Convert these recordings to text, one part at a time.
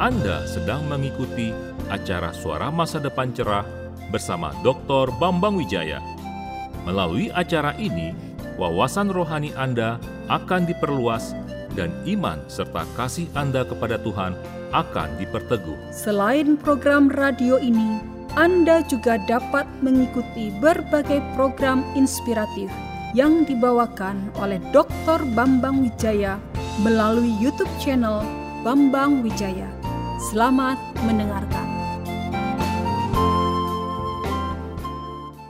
Anda sedang mengikuti acara Suara Masa Depan Cerah bersama Dr. Bambang Wijaya. Melalui acara ini, wawasan rohani Anda akan diperluas dan iman serta kasih Anda kepada Tuhan akan diperteguh. Selain program radio ini, Anda juga dapat mengikuti berbagai program inspiratif yang dibawakan oleh Dr. Bambang Wijaya melalui YouTube channel Bambang Wijaya. Selamat mendengarkan.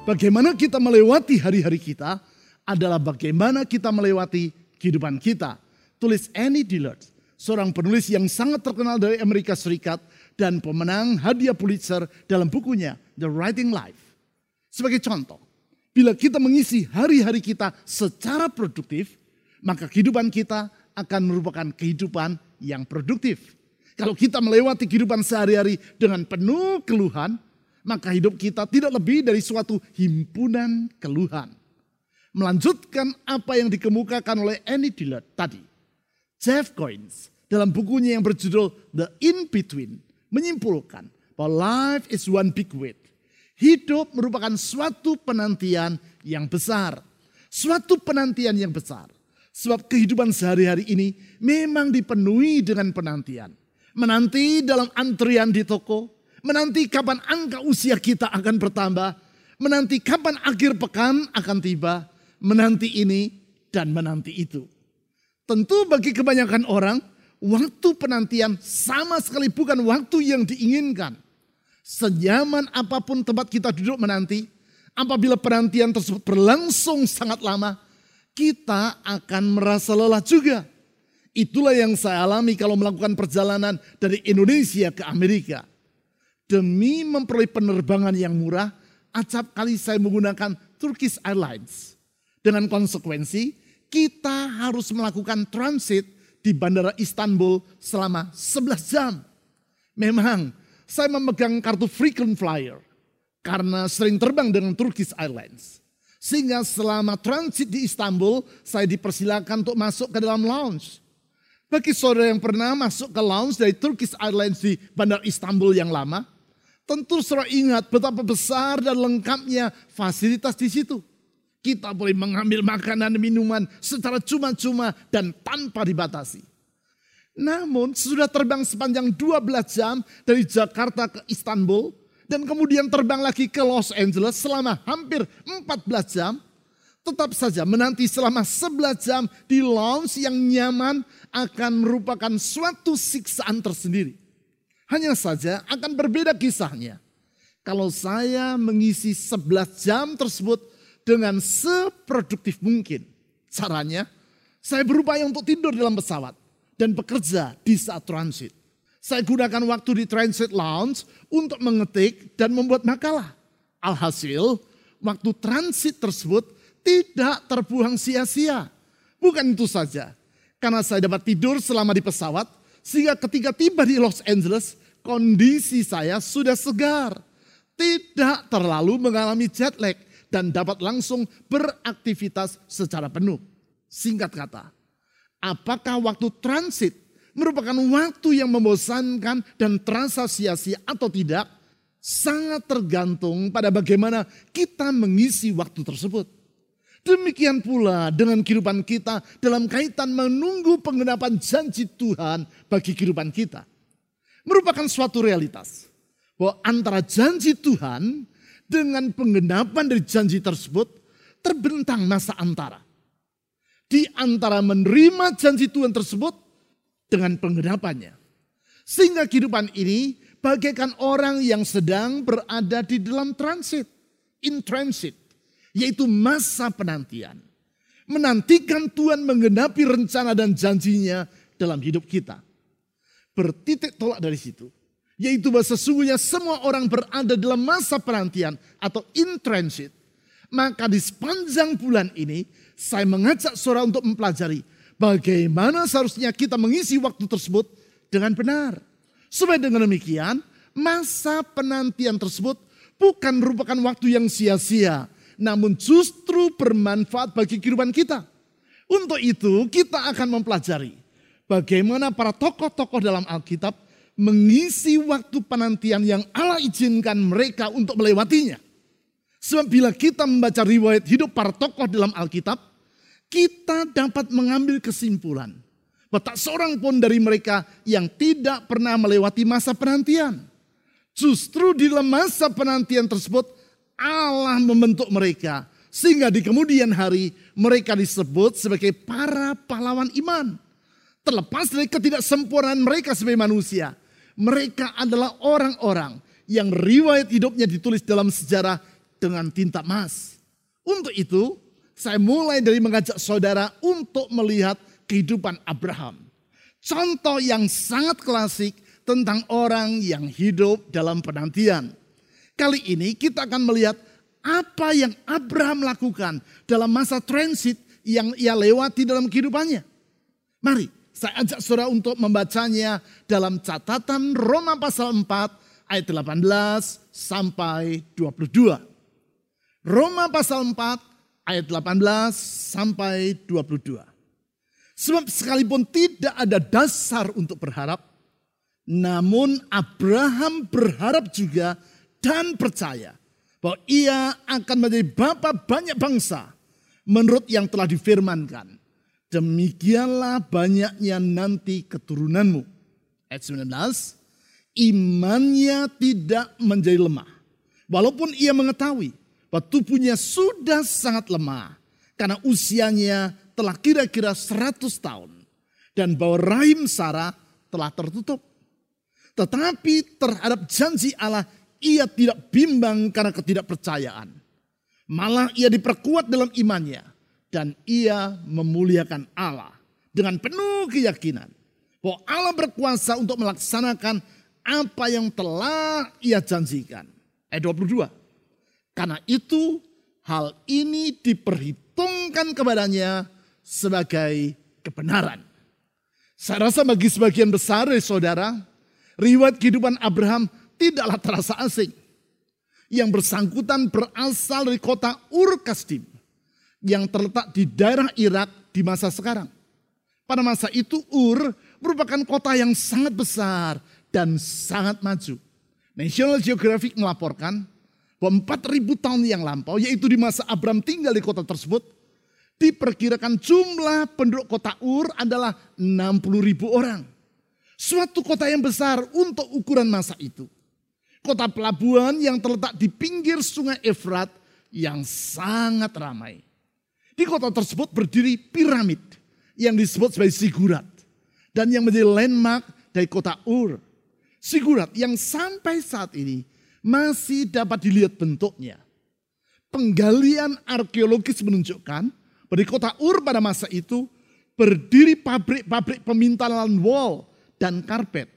Bagaimana kita melewati hari-hari kita adalah bagaimana kita melewati kehidupan kita. Tulis Annie Dillard, seorang penulis yang sangat terkenal dari Amerika Serikat dan pemenang hadiah Pulitzer dalam bukunya The Writing Life. Sebagai contoh, bila kita mengisi hari-hari kita secara produktif, maka kehidupan kita akan merupakan kehidupan yang produktif. Kalau kita melewati kehidupan sehari-hari dengan penuh keluhan, maka hidup kita tidak lebih dari suatu himpunan keluhan. Melanjutkan apa yang dikemukakan oleh Annie Dillard tadi. Jeff Coins dalam bukunya yang berjudul The In-Between menyimpulkan bahwa life is one big wait. Hidup merupakan suatu penantian yang besar. Suatu penantian yang besar. Sebab kehidupan sehari-hari ini memang dipenuhi dengan penantian menanti dalam antrian di toko, menanti kapan angka usia kita akan bertambah, menanti kapan akhir pekan akan tiba, menanti ini dan menanti itu. Tentu bagi kebanyakan orang, waktu penantian sama sekali bukan waktu yang diinginkan. Senyaman apa pun tempat kita duduk menanti, apabila penantian tersebut berlangsung sangat lama, kita akan merasa lelah juga. Itulah yang saya alami kalau melakukan perjalanan dari Indonesia ke Amerika. Demi memperoleh penerbangan yang murah, acap kali saya menggunakan Turkish Airlines. Dengan konsekuensi, kita harus melakukan transit di Bandara Istanbul selama 11 jam. Memang, saya memegang kartu frequent flyer karena sering terbang dengan Turkish Airlines. Sehingga selama transit di Istanbul, saya dipersilakan untuk masuk ke dalam lounge bagi saudara yang pernah masuk ke lounge dari Turkish Airlines di Bandar Istanbul yang lama, tentu saudara ingat betapa besar dan lengkapnya fasilitas di situ. Kita boleh mengambil makanan dan minuman secara cuma-cuma dan tanpa dibatasi. Namun sudah terbang sepanjang 12 jam dari Jakarta ke Istanbul dan kemudian terbang lagi ke Los Angeles selama hampir 14 jam, tetap saja menanti selama 11 jam di lounge yang nyaman akan merupakan suatu siksaan tersendiri. Hanya saja akan berbeda kisahnya. Kalau saya mengisi 11 jam tersebut dengan seproduktif mungkin. Caranya, saya berupaya untuk tidur dalam pesawat dan bekerja di saat transit. Saya gunakan waktu di transit lounge untuk mengetik dan membuat makalah. Alhasil, waktu transit tersebut tidak terbuang sia-sia. Bukan itu saja. Karena saya dapat tidur selama di pesawat, sehingga ketika tiba di Los Angeles, kondisi saya sudah segar. Tidak terlalu mengalami jet lag dan dapat langsung beraktivitas secara penuh. Singkat kata, apakah waktu transit merupakan waktu yang membosankan dan terasa sia-sia atau tidak? Sangat tergantung pada bagaimana kita mengisi waktu tersebut. Demikian pula dengan kehidupan kita dalam kaitan menunggu penggenapan janji Tuhan bagi kehidupan kita. Merupakan suatu realitas bahwa antara janji Tuhan dengan penggenapan dari janji tersebut terbentang masa antara. Di antara menerima janji Tuhan tersebut dengan penggenapannya. Sehingga kehidupan ini bagaikan orang yang sedang berada di dalam transit, in transit yaitu masa penantian. Menantikan Tuhan menggenapi rencana dan janjinya dalam hidup kita. Bertitik tolak dari situ. Yaitu bahwa sesungguhnya semua orang berada dalam masa penantian atau in transit. Maka di sepanjang bulan ini saya mengajak saudara untuk mempelajari bagaimana seharusnya kita mengisi waktu tersebut dengan benar. Supaya dengan demikian masa penantian tersebut bukan merupakan waktu yang sia-sia namun justru bermanfaat bagi kehidupan kita. Untuk itu kita akan mempelajari bagaimana para tokoh-tokoh dalam Alkitab mengisi waktu penantian yang Allah izinkan mereka untuk melewatinya. Sebab bila kita membaca riwayat hidup para tokoh dalam Alkitab, kita dapat mengambil kesimpulan bahwa tak seorang pun dari mereka yang tidak pernah melewati masa penantian. Justru di dalam masa penantian tersebut Allah membentuk mereka sehingga di kemudian hari mereka disebut sebagai para pahlawan iman. Terlepas dari ketidaksempurnaan mereka sebagai manusia. Mereka adalah orang-orang yang riwayat hidupnya ditulis dalam sejarah dengan tinta emas. Untuk itu, saya mulai dari mengajak saudara untuk melihat kehidupan Abraham. Contoh yang sangat klasik tentang orang yang hidup dalam penantian. Kali ini kita akan melihat apa yang Abraham lakukan dalam masa transit yang ia lewati dalam kehidupannya. Mari saya ajak saudara untuk membacanya dalam catatan Roma pasal 4 ayat 18 sampai 22. Roma pasal 4 ayat 18 sampai 22. Sebab sekalipun tidak ada dasar untuk berharap, namun Abraham berharap juga dan percaya bahwa ia akan menjadi bapa banyak bangsa menurut yang telah difirmankan. Demikianlah banyaknya nanti keturunanmu. Ayat 19, imannya tidak menjadi lemah. Walaupun ia mengetahui bahwa tubuhnya sudah sangat lemah. Karena usianya telah kira-kira 100 tahun. Dan bahwa rahim Sarah telah tertutup. Tetapi terhadap janji Allah ia tidak bimbang karena ketidakpercayaan. Malah ia diperkuat dalam imannya. Dan ia memuliakan Allah dengan penuh keyakinan. Bahwa Allah berkuasa untuk melaksanakan apa yang telah ia janjikan. Ayat 22. Karena itu hal ini diperhitungkan kepadanya sebagai kebenaran. Saya rasa bagi sebagian besar saudara, riwayat kehidupan Abraham tidaklah terasa asing. Yang bersangkutan berasal dari kota Ur Kasdim yang terletak di daerah Irak di masa sekarang. Pada masa itu Ur merupakan kota yang sangat besar dan sangat maju. National Geographic melaporkan bahwa 4000 tahun yang lampau, yaitu di masa Abraham tinggal di kota tersebut, diperkirakan jumlah penduduk kota Ur adalah 60 ribu orang. Suatu kota yang besar untuk ukuran masa itu kota pelabuhan yang terletak di pinggir sungai Efrat yang sangat ramai. Di kota tersebut berdiri piramid yang disebut sebagai Sigurat. Dan yang menjadi landmark dari kota Ur. Sigurat yang sampai saat ini masih dapat dilihat bentuknya. Penggalian arkeologis menunjukkan bahwa di kota Ur pada masa itu berdiri pabrik-pabrik pemintalan wall dan karpet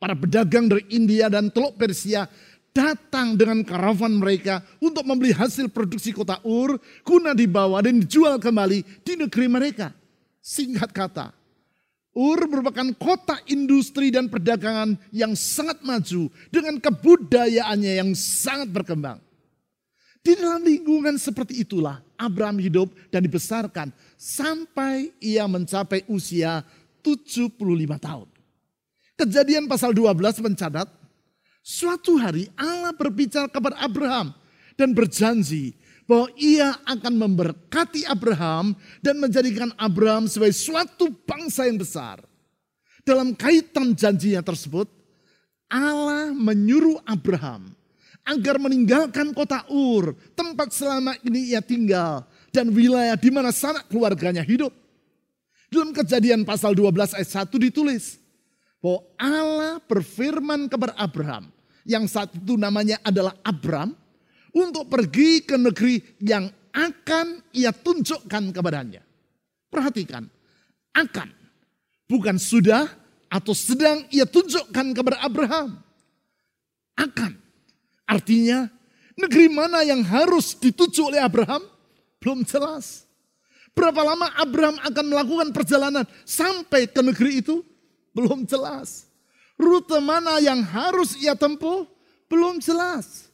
Para pedagang dari India dan Teluk Persia datang dengan karavan mereka untuk membeli hasil produksi kota Ur, guna dibawa dan dijual kembali di negeri mereka. Singkat kata, Ur merupakan kota industri dan perdagangan yang sangat maju dengan kebudayaannya yang sangat berkembang. Di dalam lingkungan seperti itulah Abraham hidup dan dibesarkan sampai ia mencapai usia 75 tahun. Kejadian pasal 12 mencatat, suatu hari Allah berbicara kepada Abraham dan berjanji bahwa ia akan memberkati Abraham dan menjadikan Abraham sebagai suatu bangsa yang besar. Dalam kaitan janjinya tersebut, Allah menyuruh Abraham agar meninggalkan kota Ur, tempat selama ini ia tinggal, dan wilayah di mana sanak keluarganya hidup. Dalam kejadian pasal 12 ayat 1 ditulis, bahwa Allah berfirman kepada Abraham yang saat itu namanya adalah Abram untuk pergi ke negeri yang akan ia tunjukkan kepadanya. Perhatikan, akan bukan sudah atau sedang ia tunjukkan kepada Abraham. Akan. Artinya negeri mana yang harus dituju oleh Abraham? Belum jelas. Berapa lama Abraham akan melakukan perjalanan sampai ke negeri itu? Belum jelas. Rute mana yang harus ia tempuh? Belum jelas.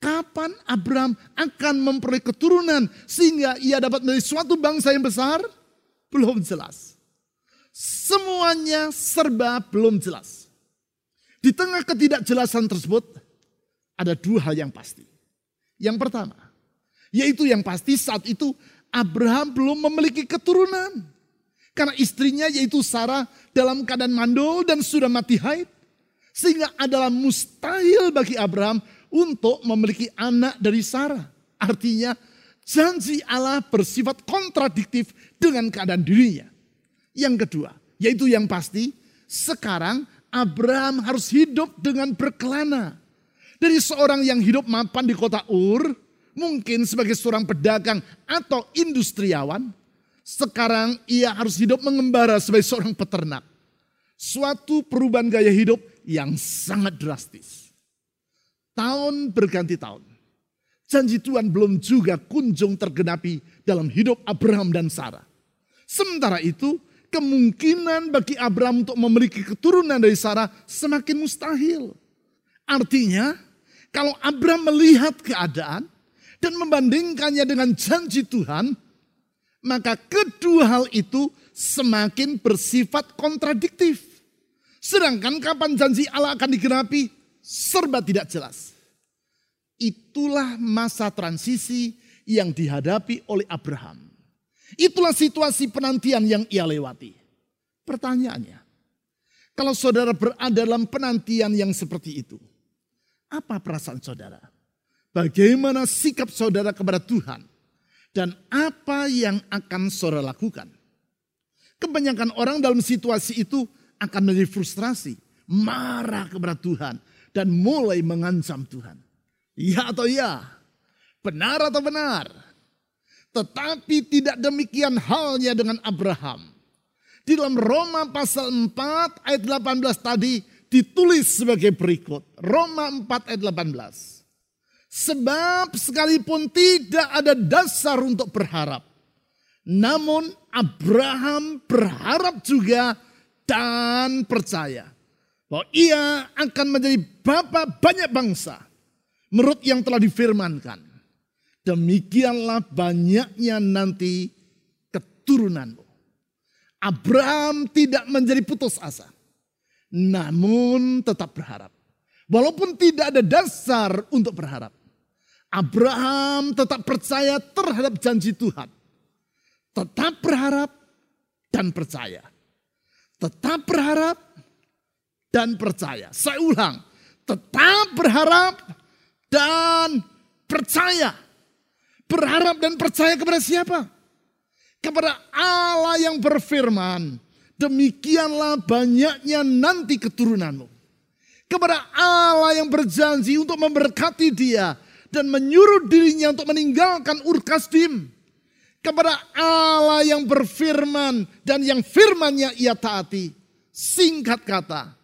Kapan Abraham akan memperoleh keturunan sehingga ia dapat menjadi suatu bangsa yang besar? Belum jelas. Semuanya serba belum jelas. Di tengah ketidakjelasan tersebut, ada dua hal yang pasti. Yang pertama, yaitu yang pasti saat itu Abraham belum memiliki keturunan. Karena istrinya yaitu Sarah dalam keadaan mandul dan sudah mati haid. Sehingga adalah mustahil bagi Abraham untuk memiliki anak dari Sarah. Artinya janji Allah bersifat kontradiktif dengan keadaan dirinya. Yang kedua, yaitu yang pasti, sekarang Abraham harus hidup dengan berkelana. Dari seorang yang hidup mapan di kota Ur, mungkin sebagai seorang pedagang atau industriawan, sekarang ia harus hidup mengembara sebagai seorang peternak. Suatu perubahan gaya hidup yang sangat drastis. Tahun berganti tahun. Janji Tuhan belum juga kunjung tergenapi dalam hidup Abraham dan Sarah. Sementara itu, kemungkinan bagi Abraham untuk memiliki keturunan dari Sarah semakin mustahil. Artinya, kalau Abraham melihat keadaan dan membandingkannya dengan janji Tuhan, maka kedua hal itu semakin bersifat kontradiktif. Sedangkan kapan janji Allah akan digenapi, serba tidak jelas. Itulah masa transisi yang dihadapi oleh Abraham. Itulah situasi penantian yang ia lewati. Pertanyaannya, kalau saudara berada dalam penantian yang seperti itu, apa perasaan saudara? Bagaimana sikap saudara kepada Tuhan? Dan apa yang akan saudara lakukan? Kebanyakan orang dalam situasi itu akan menjadi frustrasi, marah kepada Tuhan, dan mulai mengancam Tuhan. Ya atau ya? Benar atau benar? Tetapi tidak demikian halnya dengan Abraham. Di dalam Roma pasal 4 ayat 18 tadi ditulis sebagai berikut. Roma 4 ayat 18. Sebab sekalipun tidak ada dasar untuk berharap. Namun Abraham berharap juga dan percaya. Bahwa ia akan menjadi bapak banyak bangsa. Menurut yang telah difirmankan demikianlah banyaknya nanti keturunanmu. Abraham tidak menjadi putus asa, namun tetap berharap. Walaupun tidak ada dasar untuk berharap, Abraham tetap percaya terhadap janji Tuhan. Tetap berharap dan percaya. Tetap berharap dan percaya. Saya ulang, tetap berharap dan percaya. Berharap dan percaya kepada siapa? Kepada Allah yang berfirman, demikianlah banyaknya nanti keturunanmu. Kepada Allah yang berjanji untuk memberkati dia dan menyuruh dirinya untuk meninggalkan Ur Kasdim. Kepada Allah yang berfirman dan yang firmannya ia taati. Singkat kata,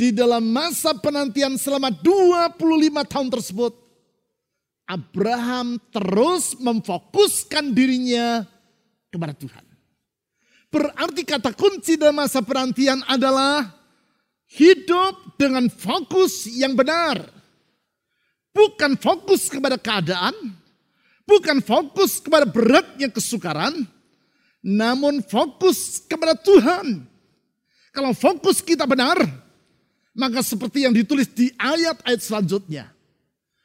di dalam masa penantian selama 25 tahun tersebut, Abraham terus memfokuskan dirinya kepada Tuhan. Berarti kata kunci dalam masa penantian adalah hidup dengan fokus yang benar. Bukan fokus kepada keadaan, bukan fokus kepada beratnya kesukaran, namun fokus kepada Tuhan. Kalau fokus kita benar, maka seperti yang ditulis di ayat-ayat selanjutnya,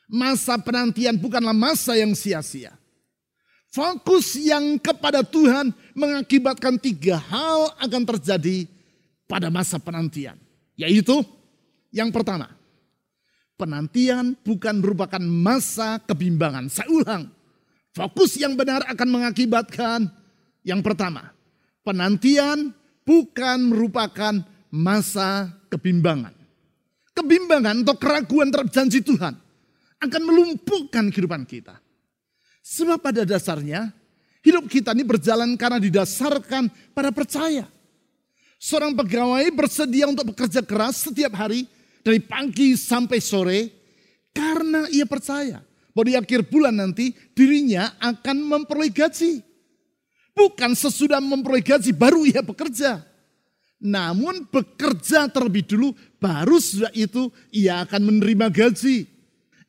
Masa penantian bukanlah masa yang sia-sia. Fokus yang kepada Tuhan mengakibatkan tiga hal akan terjadi pada masa penantian. Yaitu yang pertama, penantian bukan merupakan masa kebimbangan. Saya ulang, fokus yang benar akan mengakibatkan yang pertama, penantian bukan merupakan masa kebimbangan. Kebimbangan atau keraguan terhadap janji Tuhan akan melumpuhkan kehidupan kita. Sebab pada dasarnya hidup kita ini berjalan karena didasarkan pada percaya. Seorang pegawai bersedia untuk bekerja keras setiap hari dari pagi sampai sore karena ia percaya bahwa di akhir bulan nanti dirinya akan memperoleh gaji. Bukan sesudah memperoleh gaji baru ia bekerja. Namun bekerja terlebih dulu baru sudah itu ia akan menerima gaji.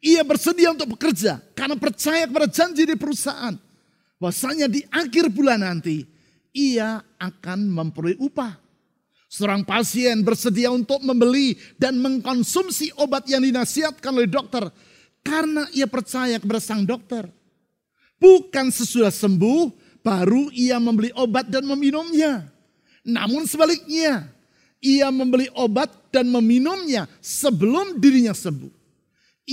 Ia bersedia untuk bekerja karena percaya kepada janji di perusahaan. Bahwasanya di akhir bulan nanti ia akan memperoleh upah. Seorang pasien bersedia untuk membeli dan mengkonsumsi obat yang dinasihatkan oleh dokter karena ia percaya kepada sang dokter. Bukan sesudah sembuh baru ia membeli obat dan meminumnya. Namun sebaliknya, ia membeli obat dan meminumnya sebelum dirinya sembuh.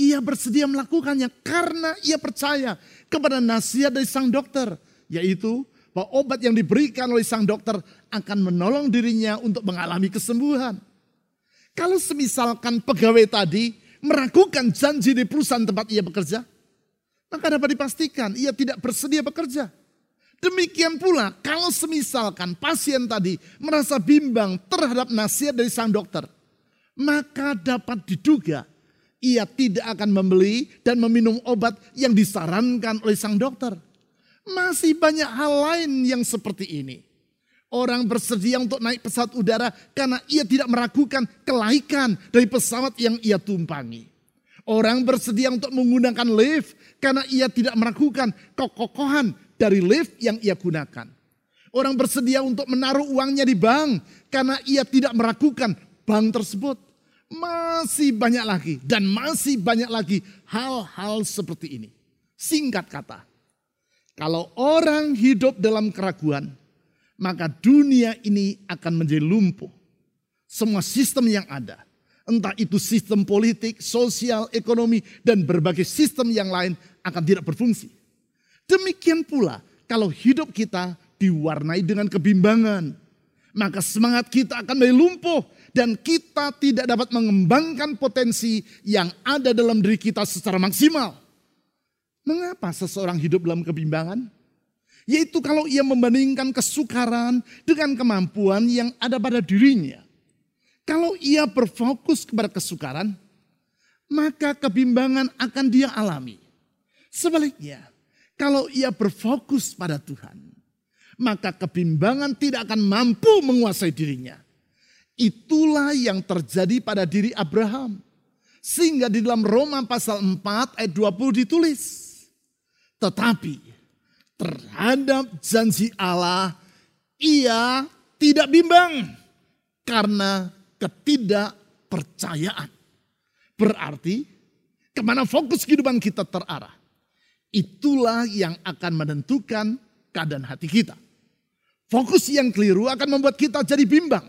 Ia bersedia melakukannya karena ia percaya kepada nasihat dari sang dokter, yaitu bahwa obat yang diberikan oleh sang dokter akan menolong dirinya untuk mengalami kesembuhan. Kalau semisalkan pegawai tadi meragukan janji di perusahaan tempat ia bekerja, maka dapat dipastikan ia tidak bersedia bekerja. Demikian pula kalau semisalkan pasien tadi merasa bimbang terhadap nasihat dari sang dokter, maka dapat diduga ia tidak akan membeli dan meminum obat yang disarankan oleh sang dokter. Masih banyak hal lain yang seperti ini. Orang bersedia untuk naik pesawat udara karena ia tidak meragukan kelaikan dari pesawat yang ia tumpangi. Orang bersedia untuk menggunakan lift karena ia tidak meragukan kekokohan dari lift yang ia gunakan. Orang bersedia untuk menaruh uangnya di bank karena ia tidak meragukan bank tersebut. Masih banyak lagi dan masih banyak lagi hal-hal seperti ini. Singkat kata, kalau orang hidup dalam keraguan, maka dunia ini akan menjadi lumpuh. Semua sistem yang ada, entah itu sistem politik, sosial, ekonomi, dan berbagai sistem yang lain akan tidak berfungsi. Demikian pula kalau hidup kita diwarnai dengan kebimbangan, maka semangat kita akan menjadi lumpuh dan kita tidak dapat mengembangkan potensi yang ada dalam diri kita secara maksimal. Mengapa seseorang hidup dalam kebimbangan? Yaitu kalau ia membandingkan kesukaran dengan kemampuan yang ada pada dirinya. Kalau ia berfokus kepada kesukaran, maka kebimbangan akan dia alami. Sebaliknya, kalau ia berfokus pada Tuhan, maka kebimbangan tidak akan mampu menguasai dirinya. Itulah yang terjadi pada diri Abraham. Sehingga di dalam Roma pasal 4 ayat 20 ditulis. Tetapi terhadap janji Allah ia tidak bimbang karena ketidakpercayaan. Berarti ke mana fokus kehidupan kita terarah. Itulah yang akan menentukan keadaan hati kita. Fokus yang keliru akan membuat kita jadi bimbang.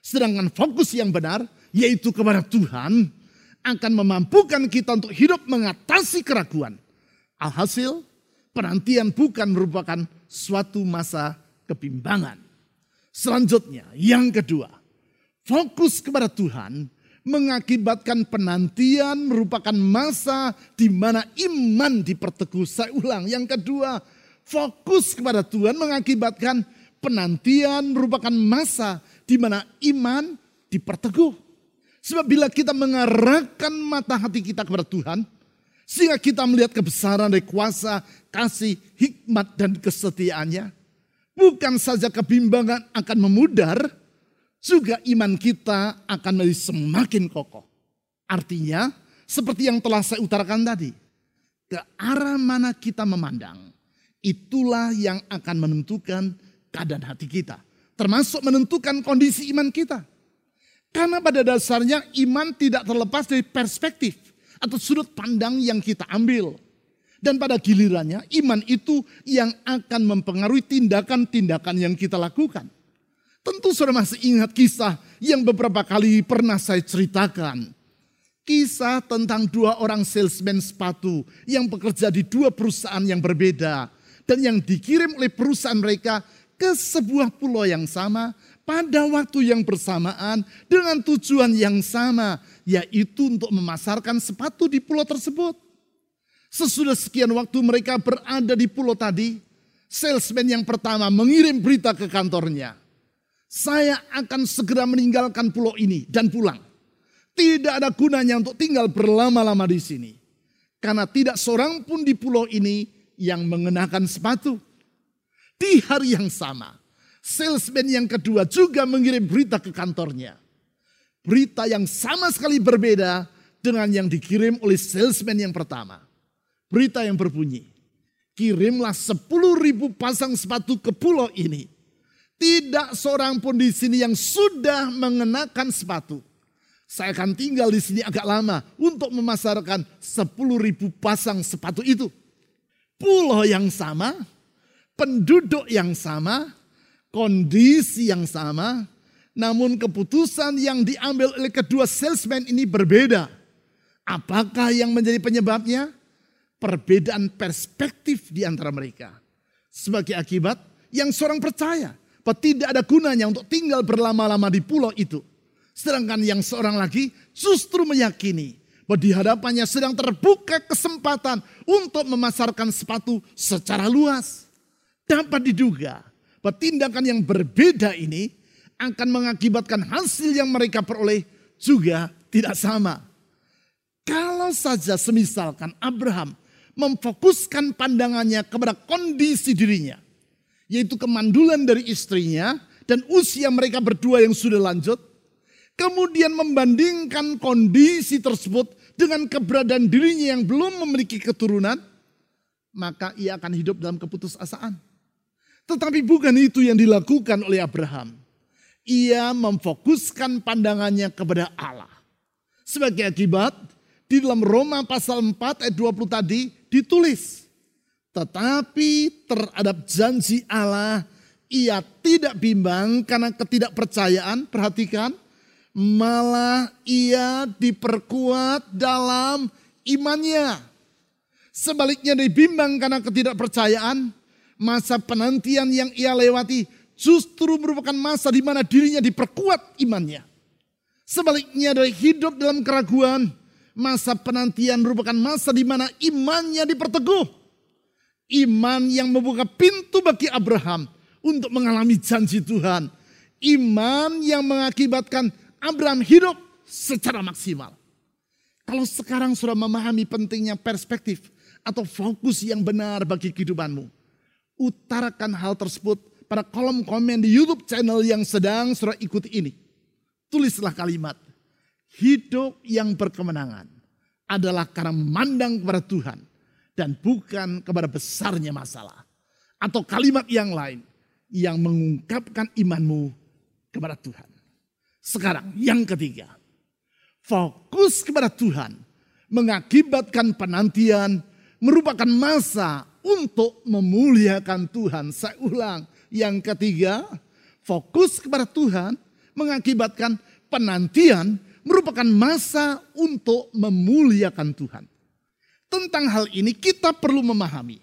Sedangkan fokus yang benar, yaitu kepada Tuhan, akan memampukan kita untuk hidup mengatasi keraguan. Alhasil, penantian bukan merupakan suatu masa kebimbangan. Selanjutnya, yang kedua, fokus kepada Tuhan mengakibatkan penantian merupakan masa di mana iman diperteguh. Saya ulang, yang kedua, fokus kepada Tuhan mengakibatkan penantian merupakan masa di mana iman diperteguh. Sebab bila kita mengarahkan mata hati kita kepada Tuhan, sehingga kita melihat kebesaran dari kuasa, kasih, hikmat, dan kesetiaannya, bukan saja kebimbangan akan memudar, juga iman kita akan menjadi semakin kokoh. Artinya, seperti yang telah saya utarakan tadi, ke arah mana kita memandang, itulah yang akan menentukan keadaan hati kita termasuk menentukan kondisi iman kita. Karena pada dasarnya iman tidak terlepas dari perspektif atau sudut pandang yang kita ambil. Dan pada gilirannya iman itu yang akan mempengaruhi tindakan-tindakan yang kita lakukan. Tentu sudah masih ingat kisah yang beberapa kali pernah saya ceritakan. Kisah tentang dua orang salesman sepatu yang bekerja di dua perusahaan yang berbeda. Dan yang dikirim oleh perusahaan mereka ke sebuah pulau yang sama pada waktu yang bersamaan dengan tujuan yang sama, yaitu untuk memasarkan sepatu di pulau tersebut. Sesudah sekian waktu mereka berada di pulau tadi, salesman yang pertama mengirim berita ke kantornya. Saya akan segera meninggalkan pulau ini dan pulang. Tidak ada gunanya untuk tinggal berlama-lama di sini. Karena tidak seorang pun di pulau ini yang mengenakan sepatu. Di hari yang sama, salesman yang kedua juga mengirim berita ke kantornya. Berita yang sama sekali berbeda dengan yang dikirim oleh salesman yang pertama. Berita yang berbunyi, kirimlah 10 ribu pasang sepatu ke pulau ini. Tidak seorang pun di sini yang sudah mengenakan sepatu. Saya akan tinggal di sini agak lama untuk memasarkan 10 ribu pasang sepatu itu. Pulau yang sama, penduduk yang sama, kondisi yang sama, namun keputusan yang diambil oleh kedua salesman ini berbeda. Apakah yang menjadi penyebabnya? Perbedaan perspektif di antara mereka. Sebagai akibat, yang seorang percaya bahwa tidak ada gunanya untuk tinggal berlama-lama di pulau itu Sedangkan yang seorang lagi justru meyakini bahwa di hadapannya sedang terbuka kesempatan untuk memasarkan sepatu secara luas. Dapat diduga bahwa tindakan yang berbeda ini akan mengakibatkan hasil yang mereka peroleh juga tidak sama. Kalau saja semisalkan Abraham memfokuskan pandangannya kepada kondisi dirinya, yaitu kemandulan dari istrinya dan usia mereka berdua yang sudah lanjut, kemudian membandingkan kondisi tersebut dengan keberadaan dirinya yang belum memiliki keturunan, maka ia akan hidup dalam keputusasaan. Tetapi bukan itu yang dilakukan oleh Abraham. Ia memfokuskan pandangannya kepada Allah. Sebagai akibat, di dalam Roma pasal 4 ayat 20 tadi ditulis. Tetapi terhadap janji Allah, ia tidak bimbang karena ketidakpercayaan. Perhatikan, malah ia diperkuat dalam imannya. Sebaliknya dibimbang karena ketidakpercayaan, masa penantian yang ia lewati justru merupakan masa di mana dirinya diperkuat imannya. Sebaliknya dari hidup dalam keraguan, masa penantian merupakan masa di mana imannya diperteguh. Iman yang membuka pintu bagi Abraham untuk mengalami janji Tuhan. Iman yang mengakibatkan Abraham hidup secara maksimal. Kalau sekarang sudah memahami pentingnya perspektif atau fokus yang benar bagi kehidupanmu, utarakan hal tersebut pada kolom komen di YouTube channel yang sedang sudah ikuti ini. Tulislah kalimat, hidup yang berkemenangan adalah karena memandang kepada Tuhan dan bukan kepada besarnya masalah. Atau kalimat yang lain yang mengungkapkan imanmu kepada Tuhan. Sekarang yang ketiga, fokus kepada Tuhan mengakibatkan penantian merupakan masa untuk memuliakan Tuhan. Saya ulang, yang ketiga, fokus kepada Tuhan mengakibatkan penantian merupakan masa untuk memuliakan Tuhan. Tentang hal ini kita perlu memahami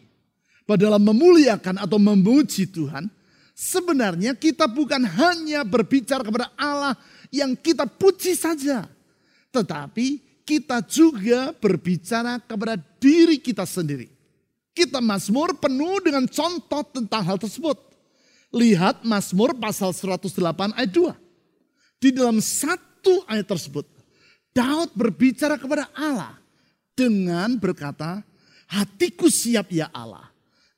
bahwa dalam memuliakan atau memuji Tuhan, sebenarnya kita bukan hanya berbicara kepada Allah yang kita puji saja. Tetapi kita juga berbicara kepada diri kita sendiri. Kita Mazmur penuh dengan contoh tentang hal tersebut. Lihat Mazmur pasal 108 ayat 2. Di dalam satu ayat tersebut, Daud berbicara kepada Allah dengan berkata, hatiku siap ya Allah.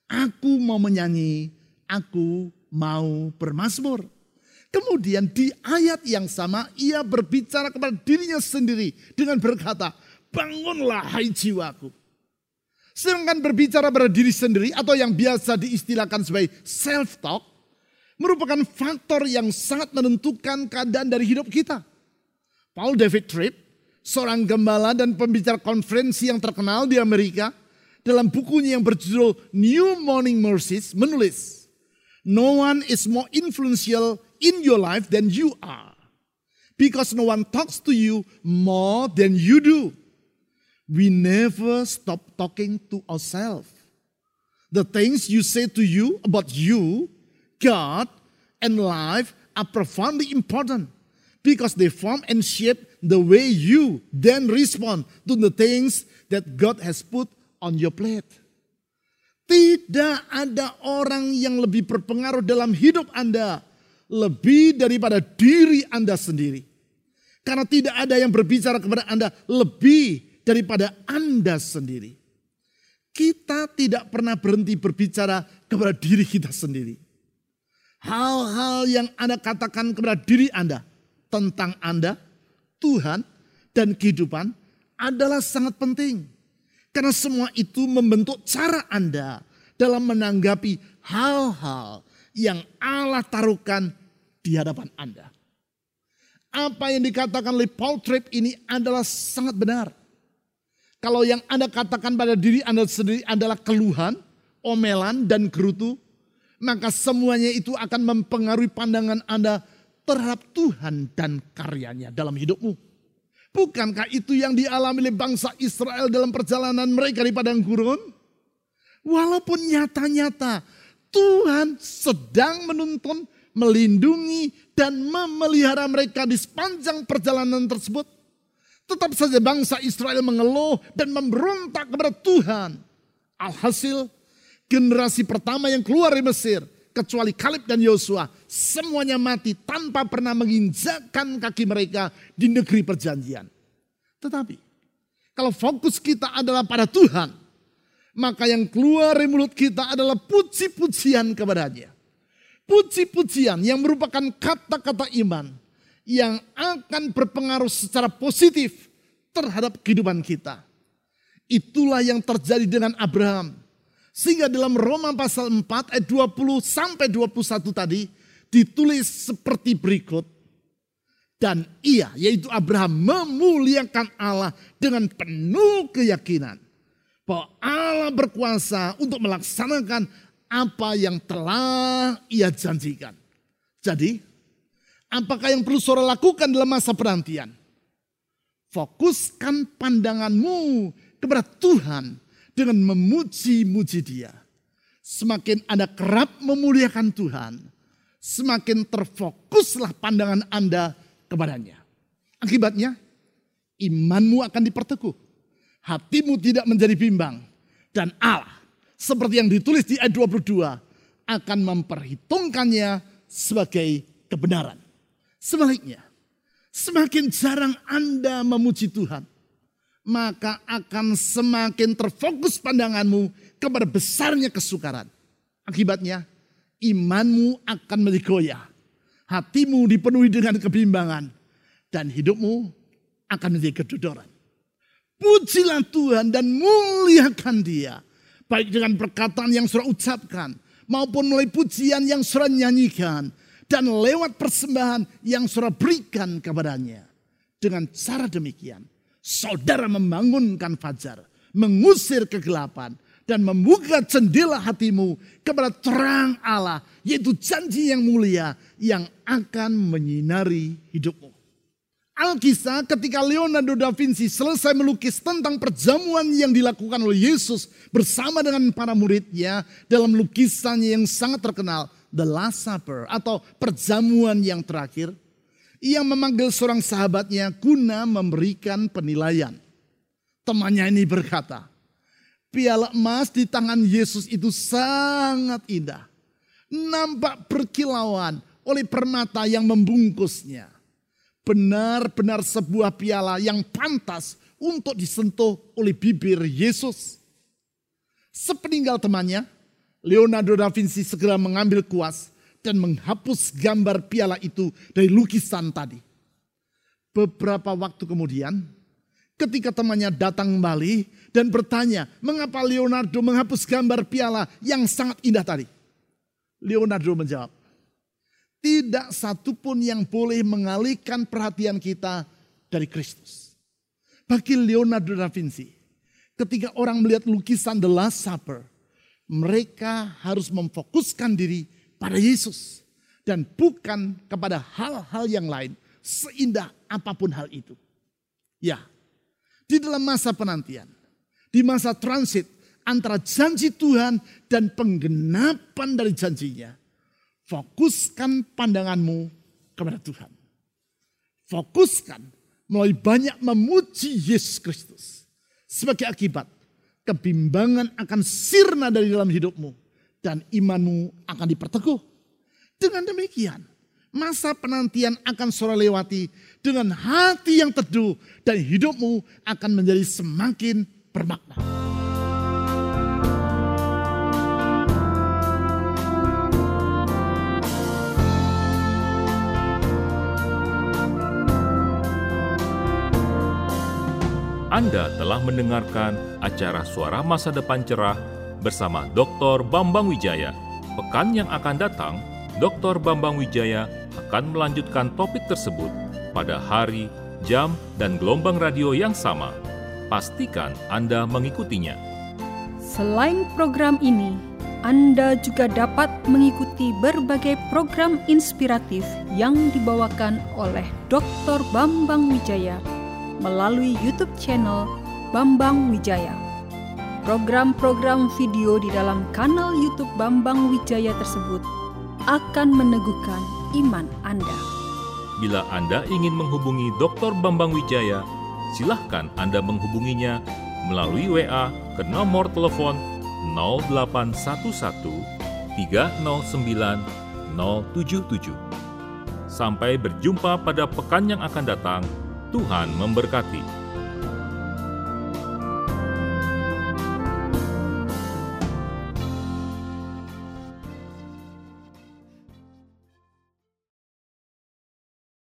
Aku mau menyanyi, aku mau bermasmur. Kemudian di ayat yang sama ia berbicara kepada dirinya sendiri dengan berkata, bangunlah hai jiwaku. Sedangkan berbicara pada diri sendiri atau yang biasa diistilahkan sebagai self-talk, merupakan faktor yang sangat menentukan keadaan dari hidup kita. Paul David Tripp, seorang gembala dan pembicara konferensi yang terkenal di Amerika, dalam bukunya yang berjudul New Morning Mercies menulis, No one is more influential in your life than you are. Because no one talks to you more than you do. We never stop talking to ourselves. The things you say to you about you, God, and life are profoundly important because they form and shape the way you then respond to the things that God has put on your plate. Tidak ada orang yang lebih berpengaruh dalam hidup Anda lebih daripada diri Anda sendiri. Karena tidak ada yang berbicara kepada Anda lebih daripada Anda sendiri. Kita tidak pernah berhenti berbicara kepada diri kita sendiri. Hal-hal yang Anda katakan kepada diri Anda tentang Anda, Tuhan, dan kehidupan adalah sangat penting. Karena semua itu membentuk cara Anda dalam menanggapi hal-hal yang Allah taruhkan di hadapan Anda. Apa yang dikatakan oleh Paul Tripp ini adalah sangat benar. Kalau yang Anda katakan pada diri Anda sendiri adalah keluhan, omelan, dan gerutu, maka semuanya itu akan mempengaruhi pandangan Anda terhadap Tuhan dan karyanya dalam hidupmu. Bukankah itu yang dialami oleh bangsa Israel dalam perjalanan mereka di padang gurun? Walaupun nyata-nyata Tuhan sedang menuntun, melindungi, dan memelihara mereka di sepanjang perjalanan tersebut. Tetap saja bangsa Israel mengeluh dan memberontak kepada Tuhan. Alhasil generasi pertama yang keluar dari Mesir kecuali Kalib dan Yosua semuanya mati tanpa pernah menginjakkan kaki mereka di negeri perjanjian. Tetapi kalau fokus kita adalah pada Tuhan, maka yang keluar dari mulut kita adalah puji-pujian kepadanya. Puji-pujian yang merupakan kata-kata iman yang akan berpengaruh secara positif terhadap kehidupan kita. Itulah yang terjadi dengan Abraham. Sehingga dalam Roma pasal 4 ayat 20 sampai 21 tadi ditulis seperti berikut. Dan ia yaitu Abraham memuliakan Allah dengan penuh keyakinan bahwa Allah berkuasa untuk melaksanakan apa yang telah ia janjikan. Jadi, apakah yang perlu saudara lakukan dalam masa penantian? Fokuskan pandanganmu kepada Tuhan dengan memuji-muji dia. Semakin Anda kerap memuliakan Tuhan, semakin terfokuslah pandangan Anda kepadanya. Akibatnya, imanmu akan diperteguh hatimu tidak menjadi bimbang. Dan Allah, seperti yang ditulis di ayat 22, akan memperhitungkannya sebagai kebenaran. Sebaliknya, semakin jarang Anda memuji Tuhan, maka akan semakin terfokus pandanganmu kepada besarnya kesukaran. Akibatnya, imanmu akan goyah. Hatimu dipenuhi dengan kebimbangan. Dan hidupmu akan menjadi kedodoran. Pujilah Tuhan dan muliakan dia. Baik dengan perkataan yang surah ucapkan. Maupun melalui pujian yang surah nyanyikan. Dan lewat persembahan yang surah berikan kepadanya. Dengan cara demikian. Saudara membangunkan fajar. Mengusir kegelapan. Dan membuka jendela hatimu kepada terang Allah. Yaitu janji yang mulia yang akan menyinari hidupmu. Alkisah ketika Leonardo da Vinci selesai melukis tentang perjamuan yang dilakukan oleh Yesus bersama dengan para muridnya dalam lukisannya yang sangat terkenal, The Last Supper atau perjamuan yang terakhir, ia memanggil seorang sahabatnya guna memberikan penilaian. Temannya ini berkata, piala emas di tangan Yesus itu sangat indah. Nampak berkilauan oleh permata yang membungkusnya benar-benar sebuah piala yang pantas untuk disentuh oleh bibir Yesus. Sepeninggal temannya, Leonardo da Vinci segera mengambil kuas dan menghapus gambar piala itu dari lukisan tadi. Beberapa waktu kemudian, ketika temannya datang kembali dan bertanya, mengapa Leonardo menghapus gambar piala yang sangat indah tadi? Leonardo menjawab, tidak satupun yang boleh mengalihkan perhatian kita dari Kristus. Bagi Leonardo da Vinci, ketika orang melihat lukisan The Last Supper, mereka harus memfokuskan diri pada Yesus dan bukan kepada hal-hal yang lain, seindah apa pun hal itu. Ya, di dalam masa penantian, di masa transit antara janji Tuhan dan penggenapan dari janjinya, Fokuskan pandanganmu kepada Tuhan. Fokuskan melalui banyak memuji Yesus Kristus. Sebagai akibat, kebimbangan akan sirna dari dalam hidupmu. Dan imanmu akan diperteguh. Dengan demikian, masa penantian akan sore lewati dengan hati yang teduh dan hidupmu akan menjadi semakin bermakna. Anda telah mendengarkan acara Suara Masa Depan Cerah bersama Dr. Bambang Wijaya Pekan yang akan datang, Dr. Bambang Wijaya akan melanjutkan topik tersebut pada hari, jam, dan gelombang radio yang sama. Pastikan Anda mengikutinya. Selain program ini, Anda juga dapat mengikuti berbagai program inspiratif yang dibawakan oleh Dr. Bambang Wijaya melalui YouTube channel Bambang Wijaya. Program-program video di dalam kanal YouTube Bambang Wijaya tersebut akan meneguhkan iman Anda. Bila Anda ingin menghubungi Dr. Bambang Wijaya, silahkan Anda menghubunginya melalui WA ke nomor telepon 0811 309 077. Sampai berjumpa pada pekan yang akan datang. Tuhan memberkati.